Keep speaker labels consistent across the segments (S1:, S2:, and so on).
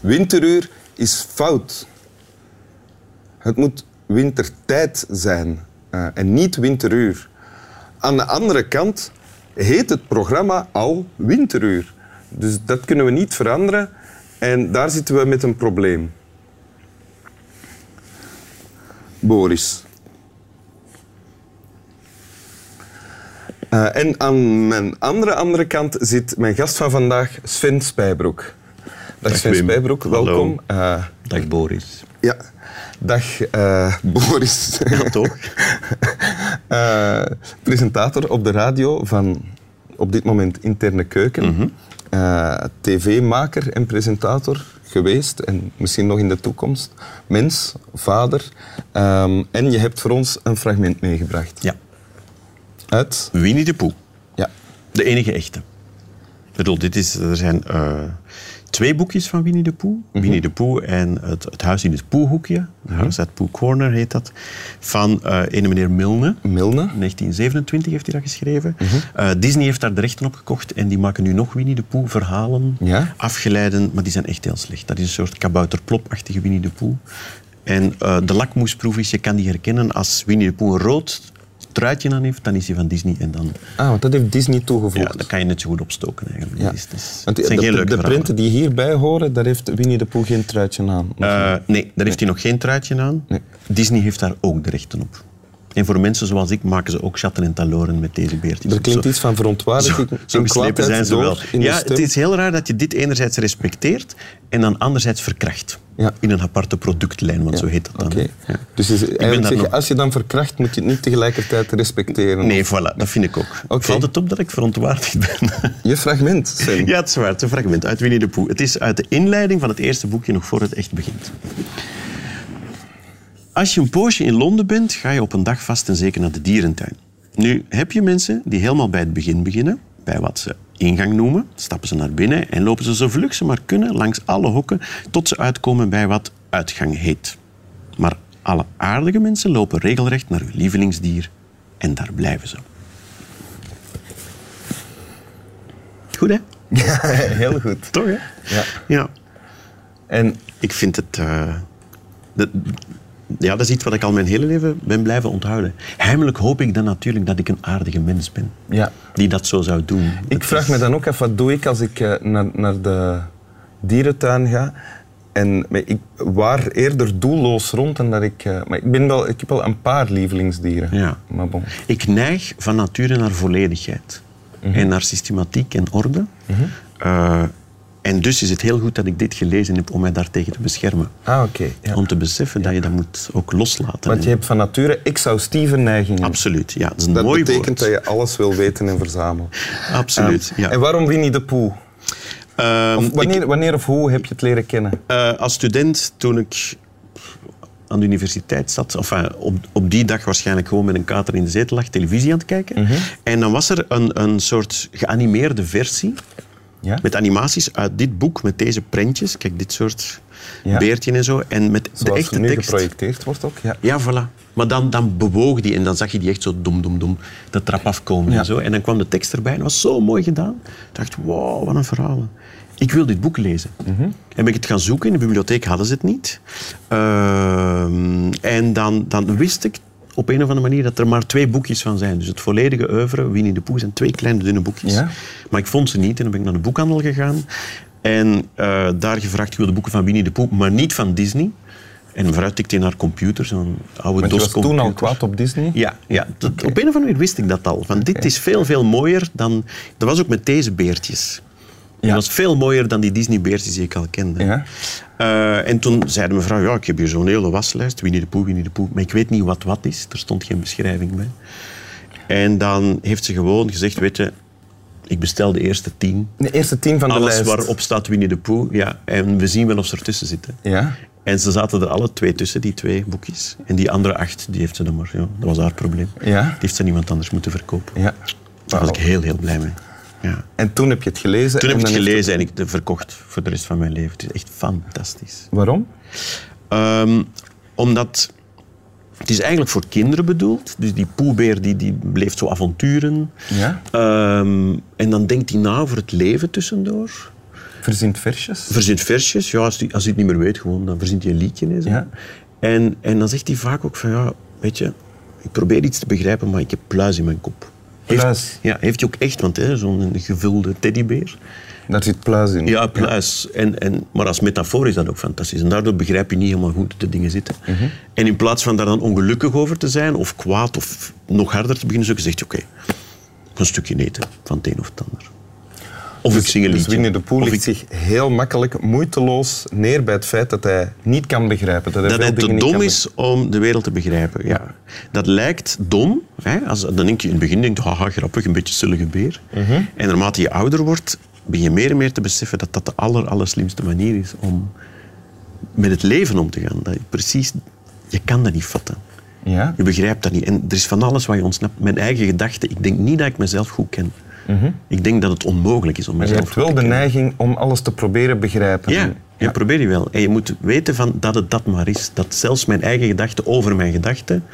S1: Winteruur is fout. Het moet wintertijd zijn eh, en niet winteruur. Aan de andere kant heet het programma al Winteruur. Dus dat kunnen we niet veranderen en daar zitten we met een probleem. Boris. Uh, en aan mijn andere, andere kant zit mijn gast van vandaag, Sven Spijbroek. Dag, Sven Spijbroek, welkom.
S2: Uh, Dag Boris.
S1: Ja, dag uh, Boris.
S2: Ja, toch?
S1: presentator op de radio van op dit moment Interne Keuken. Mm -hmm. TV-maker en presentator geweest en misschien nog in de toekomst. Mens, vader. Um, en je hebt voor ons een fragment meegebracht.
S2: Ja.
S1: Uit?
S2: Winnie de Pooh.
S1: Ja.
S2: De enige echte. Bedoel, dit is, er zijn uh, twee boekjes van Winnie de Pooh. Mm -hmm. Winnie de Pooh en het, het huis in het Poehoekje. Huis at Pooh Corner heet dat. Van uh, ene meneer Milne.
S1: Milne.
S2: 1927 heeft hij dat geschreven. Mm -hmm. uh, Disney heeft daar de rechten op gekocht en die maken nu nog Winnie de Pooh verhalen.
S1: Ja?
S2: Afgeleiden, maar die zijn echt heel slecht. Dat is een soort kabouterplopachtige Winnie de Pooh. En uh, de lakmoesproef is, je kan die herkennen als Winnie de Pooh rood truitje aan heeft, dan is hij van Disney. En dan...
S1: Ah, want dat heeft Disney toegevoegd.
S2: Ja, dat kan je net zo goed opstoken eigenlijk.
S1: Ja.
S2: Dus, dus,
S1: want die, de, de, de printen die hierbij horen, daar heeft Winnie de Pooh geen truitje aan.
S2: Uh, nee, daar nee. heeft hij nog geen truitje aan.
S1: Nee.
S2: Disney heeft daar ook de rechten op. En voor mensen zoals ik maken ze ook chatten en taloren met deze beertjes.
S1: Er klinkt
S2: zo,
S1: iets van verontwaardiging
S2: zo, zo geslepen zijn ze wel. Ja,
S1: het
S2: is heel raar dat je dit enerzijds respecteert en dan anderzijds verkracht.
S1: Ja.
S2: In een aparte productlijn, want
S1: ja.
S2: zo heet dat dan.
S1: Okay. Ja. Dus is eigenlijk zeg je, nog... als je dan verkracht, moet je het niet tegelijkertijd respecteren?
S2: Nee, voilà, dat vind ik ook.
S1: Okay.
S2: Valt het op dat ik verontwaardigd ben?
S1: Je fragment, Sam.
S2: Ja, het is waar. Het is een fragment uit Winnie de Pooh. Het is uit de inleiding van het eerste boekje, nog voor het echt begint. Als je een poosje in Londen bent, ga je op een dag vast en zeker naar de dierentuin. Nu heb je mensen die helemaal bij het begin beginnen, bij wat ze ingang noemen. Stappen ze naar binnen en lopen ze zo vlug ze maar kunnen langs alle hokken tot ze uitkomen bij wat uitgang heet. Maar alle aardige mensen lopen regelrecht naar hun lievelingsdier en daar blijven ze. Goed, hè?
S1: Ja, heel goed.
S2: Toch, hè?
S1: Ja.
S2: ja.
S1: En
S2: ik vind het... Uh, de, ja, dat is iets wat ik al mijn hele leven ben blijven onthouden. Heimelijk hoop ik dan natuurlijk dat ik een aardige mens ben.
S1: Ja.
S2: Die dat zo zou doen.
S1: Ik
S2: dat
S1: vraag
S2: is...
S1: me dan ook af, wat doe ik als ik uh, naar, naar de dierentuin ga? En ik waar eerder doelloos rond dan dat ik... Uh, maar ik, ben wel, ik heb wel een paar lievelingsdieren.
S2: Ja.
S1: Maar bon.
S2: Ik neig van nature naar volledigheid. Mm -hmm. En naar systematiek en orde.
S1: Mm -hmm.
S2: uh, en dus is het heel goed dat ik dit gelezen heb om mij daartegen te beschermen.
S1: Ah, oké. Okay, ja.
S2: Om te beseffen dat je dat moet ook loslaten.
S1: Want je hebt van nature exhaustieve neigingen.
S2: Absoluut, ja. Dat, is een
S1: dat
S2: mooi
S1: betekent
S2: woord.
S1: dat je alles wil weten en verzamelen.
S2: Absoluut,
S1: um,
S2: ja.
S1: En waarom Winnie de Pooh?
S2: Um,
S1: of wanneer, ik, wanneer of hoe heb je het leren kennen?
S2: Uh, als student, toen ik aan de universiteit zat, enfin, op, op die dag waarschijnlijk gewoon met een kater in de zetel lag, televisie aan het kijken.
S1: Mm -hmm.
S2: En dan was er een, een soort geanimeerde versie
S1: ja?
S2: Met animaties uit dit boek, met deze prentjes. Kijk, dit soort ja. beertje en zo. En met
S1: Zoals
S2: de echte
S1: nu
S2: tekst.
S1: geprojecteerd wordt ook. Ja,
S2: ja voilà. Maar dan, dan bewoog die en dan zag je die echt zo dom, dom, dom de trap afkomen
S1: ja.
S2: en zo. En dan kwam de tekst erbij en dat was zo mooi gedaan. Ik dacht, wow, wat een verhaal. Ik wil dit boek lezen.
S1: Mm -hmm.
S2: En ben ik het gaan zoeken. In de bibliotheek hadden ze het niet. Uh, en dan, dan wist ik op een of andere manier dat er maar twee boekjes van zijn. Dus het volledige oeuvre, Winnie de Pooh, zijn twee kleine dunne boekjes.
S1: Ja?
S2: Maar ik vond ze niet en dan ben ik naar de boekhandel gegaan. En uh, daar gevraagd, ik wil de boeken van Winnie de Pooh, maar niet van Disney. En vooruit tikte hij naar computer, zo'n oude
S1: je was
S2: DOS-computer.
S1: toen al kwaad op Disney?
S2: Ja, ja. Dat,
S1: okay.
S2: op een of andere manier wist ik dat al. Van, dit
S1: okay.
S2: is veel, veel mooier dan... Dat was ook met deze beertjes. Ja. Dat was veel mooier dan die Disney-beertjes die ik al kende.
S1: Ja.
S2: Uh, en toen zei de mevrouw, ja, ik heb hier zo'n hele waslijst. Winnie de Pooh, Winnie de Pooh. Maar ik weet niet wat wat is. Er stond geen beschrijving bij. En dan heeft ze gewoon gezegd, weet je... Ik bestel de eerste tien.
S1: De eerste tien van de
S2: Alles
S1: lijst?
S2: waarop staat Winnie de Pooh. Ja, en we zien wel of ze ertussen zitten.
S1: Ja.
S2: En ze zaten er alle twee tussen, die twee boekjes. En die andere acht, die heeft ze dan maar... Ja, dat was haar probleem.
S1: Ja.
S2: Die heeft ze niemand anders moeten verkopen.
S1: Ja.
S2: Daar was ik heel, heel blij mee. Ja.
S1: En toen heb je het gelezen?
S2: Toen heb ik het gelezen
S1: het...
S2: en ik het verkocht voor de rest van mijn leven. Het is echt fantastisch.
S1: Waarom?
S2: Um, omdat... Het is eigenlijk voor kinderen bedoeld. Dus die poebeer die, die beleeft zo avonturen.
S1: Ja.
S2: Um, en dan denkt hij na over het leven tussendoor.
S1: Verzint versjes?
S2: Verzint versjes. Ja, als hij als hij het niet meer weet, gewoon, dan verzint hij een liedje. Hè, zo.
S1: Ja.
S2: En, en dan zegt hij vaak ook van, ja, weet je, ik probeer iets te begrijpen, maar ik heb pluis in mijn kop.
S1: Pluis?
S2: ja, heeft hij ook echt, want hè, zo'n gevulde teddybeer.
S1: Daar zit pluis in.
S2: Ja, pluis. En, en, maar als metafoor is dat ook fantastisch. En daardoor begrijp je niet helemaal goed hoe de dingen zitten.
S1: Mhm.
S2: En in plaats van daar dan ongelukkig over te zijn, of kwaad, of nog harder te beginnen zoeken, zegt je, oké, een stukje eten van het een of het ander. Of ik zing een
S1: Dus. Winnie de legt
S2: ik-
S1: zich heel makkelijk, moeiteloos neer bij het feit dat hij niet kan begrijpen. Dat hij,
S2: dat hij te dom is om de wereld te begrijpen. Ja. Dat lijkt dom. Hè? Als, dan denk je in het begin, haha, grappig, een beetje zullige beer.
S1: Mhm.
S2: En naarmate je ouder wordt, begin je meer en meer te beseffen dat dat de aller, allerslimste manier is om met het leven om te gaan. Dat je precies, je kan dat niet vatten.
S1: Ja?
S2: Je begrijpt dat niet. En er is van alles wat je ontsnapt. Mijn eigen gedachten. Ik denk niet dat ik mezelf goed ken. Ik denk dat het onmogelijk is om
S1: Maar je
S2: mezelf
S1: hebt wel de
S2: te
S1: neiging om alles te proberen begrijpen.
S2: Ja, je probeer je wel. En je moet weten van dat het dat maar is. Dat zelfs mijn eigen gedachten over mijn gedachten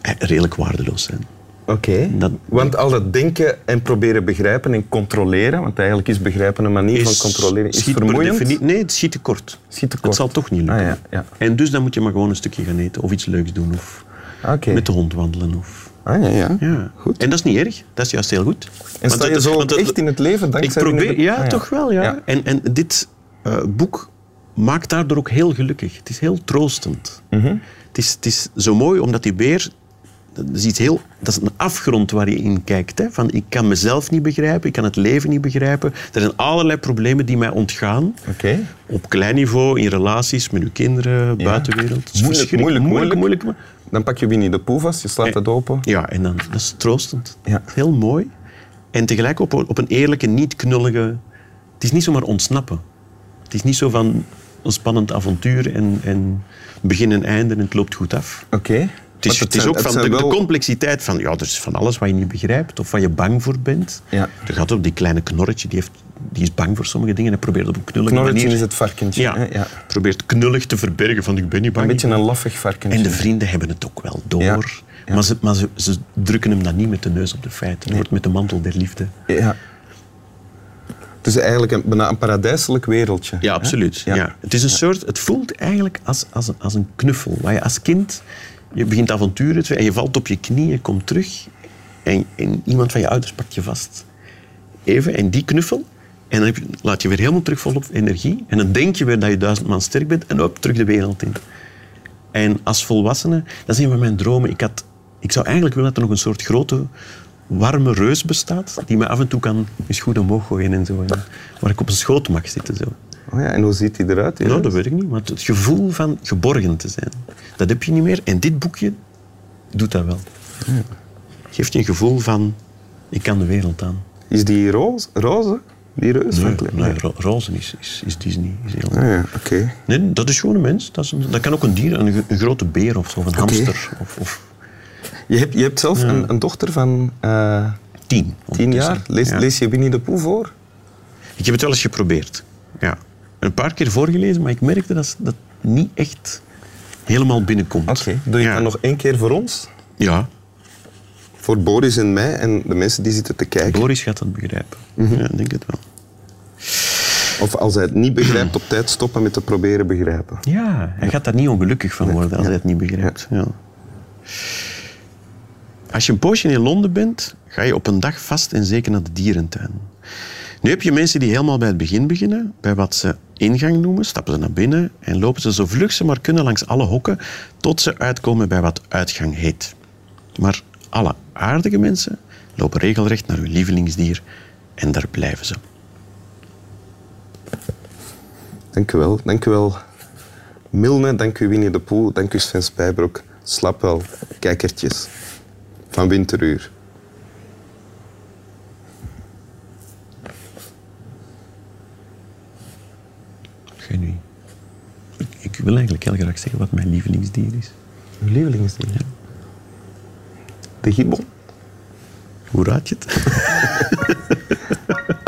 S2: eh, redelijk waardeloos zijn.
S1: Oké. Want al dat denken en proberen begrijpen en controleren, want eigenlijk is begrijpen een manier van controleren, is vermoeiend.
S2: Nee, het schiet te kort.
S1: Schiet te
S2: Het zal toch niet lukken.
S1: Ah, ja, ja.
S2: En dus dan moet je maar gewoon een stukje gaan eten. Of iets leuks doen. Of
S1: Oké.
S2: met de hond wandelen. Of...
S1: Ah, ja, ja.
S2: Ja.
S1: Goed.
S2: En dat is niet erg. Dat is juist heel goed.
S1: En
S2: Want
S1: sta je
S2: dat-
S1: zo
S2: dat-
S1: echt in het leven
S2: Ik
S1: dankzij
S2: probeer,
S1: Winnie de-
S2: ja,
S1: Ah,
S2: toch wel, ja.
S1: Ja.
S2: En, en dit eh, boek maakt daardoor ook heel gelukkig. Het is heel troostend.
S1: Mhm.
S2: het, is, het is zo mooi, omdat die beer... Dat is, iets heel, dat is een afgrond waar je in kijkt. Hè? Van, ik kan mezelf niet begrijpen, ik kan het leven niet begrijpen. Er zijn allerlei problemen die mij ontgaan. Op klein niveau, in relaties, met uw kinderen, buitenwereld.
S1: Moeilijk, moeilijk,
S2: moeilijk, moeilijk.
S1: Dan pak je Winnie de Pooh vast, je slaat
S2: Eh,
S1: het open.
S2: Ja, en dan, dat is troostend.
S1: Ja.
S2: Heel mooi. En tegelijk op, een- op een eerlijke, niet knullige... Het is niet zomaar ontsnappen. Het is niet zo van een spannend avontuur en, en begin en einde en het loopt goed af.
S1: Oké.
S2: Is, het is
S1: zijn-
S2: ook van de, complexiteit van... Ja, er is van alles wat je niet begrijpt of waar je bang voor bent.
S1: Ja.
S2: Er gaat ook die kleine knorretje, die, heeft, die is bang voor sommige dingen en probeert op een knullige
S1: Knorretje
S2: manier...
S1: is het varkentje.
S2: Ja,
S1: hè? ja.
S2: probeert knullig te verbergen van ik ben niet bang.
S1: Een beetje een laffig varkentje.
S2: En de vrienden hebben het ook wel door.
S1: Ja.
S2: Maar, ze, maar ze, ze drukken hem dan niet met de neus op de feiten. Het wordt met de mantel der liefde.
S1: Ja. Het is eigenlijk een, bijna een paradijselijk wereldje.
S2: Ja, absoluut. Ja. Het, is een soort, het voelt eigenlijk als, als, een, als een knuffel. Waar je als kind, je begint avonturen en je valt op je knieën, je komt terug en, en iemand van je ouders pakt je vast. Even, en die knuffel, en dan heb je- laat je weer helemaal terug vol op energie. En dan denk je weer dat je duizend man sterk bent en op terug de wereld in. En als volwassene, dat is een van mijn dromen. Ik, had, ik zou eigenlijk willen dat er nog een soort grote, warme reus bestaat, die me af en toe kan eens goed omhoog gooien en zo. En waar ik op een schoot mag zitten. Zo.
S1: Oh ja, en hoe ziet hij eruit? die
S2: Nou, dat weet ik niet. Maar het gevoel van geborgen te zijn, dat heb je niet meer. En dit boekje doet dat wel. Geeft je een gevoel van, ik kan de wereld aan.
S1: Is die roze? roze? Die reus? van Klein?
S2: Nee, ro- roze is, is, is Disney. Is heel...
S1: Ah, ja.
S2: Nee, dat is gewoon een mens. Dat, is een- dat kan ook een dier, een, grote beer of zo, of een hamster. Of, of
S1: Je, hebt, je hebt zelf een, een dochter van eh,
S2: tien.
S1: tien jaar. Lees,
S2: Ja.
S1: lees je Winnie de Pooh voor?
S2: Ik heb het wel eens geprobeerd. Ja. Een paar keer voorgelezen, maar ik merkte dat dat niet echt helemaal binnenkomt.
S1: Oké. Doe je
S2: ja.
S1: dan nog één keer voor ons?
S2: Ja,
S1: Voor Boris en mij en de mensen die zitten te kijken.
S2: Boris gaat dat begrijpen.
S1: Mhm.
S2: Ja, ik denk het wel.
S1: Of als hij het niet begrijpt, op tijd stoppen met te proberen begrijpen.
S2: Ja, hij gaat daar niet ongelukkig van worden als hij het niet begrijpt. Ja. Als je een poosje in Londen bent, ga je op een dag vast en zeker naar de dierentuin. Nu heb je mensen die helemaal bij het begin beginnen, bij wat ze ingang noemen, stappen ze naar binnen en lopen ze zo vlug ze maar kunnen langs alle hokken, tot ze uitkomen bij wat uitgang heet. Maar alle aardige mensen lopen regelrecht naar hun lievelingsdier en daar blijven ze.
S1: Dank u wel. Dank u wel, Milne. Dank u, Winnie de Pooh. Dank u, Sven Spijbroek. Slap wel, kijkertjes. Van Winteruur.
S2: Geen idee. Ik, ik wil eigenlijk heel graag zeggen wat mijn lievelingsdier is.
S1: Uw lievelingsdier? De gibbon.
S2: Hoe raad je het?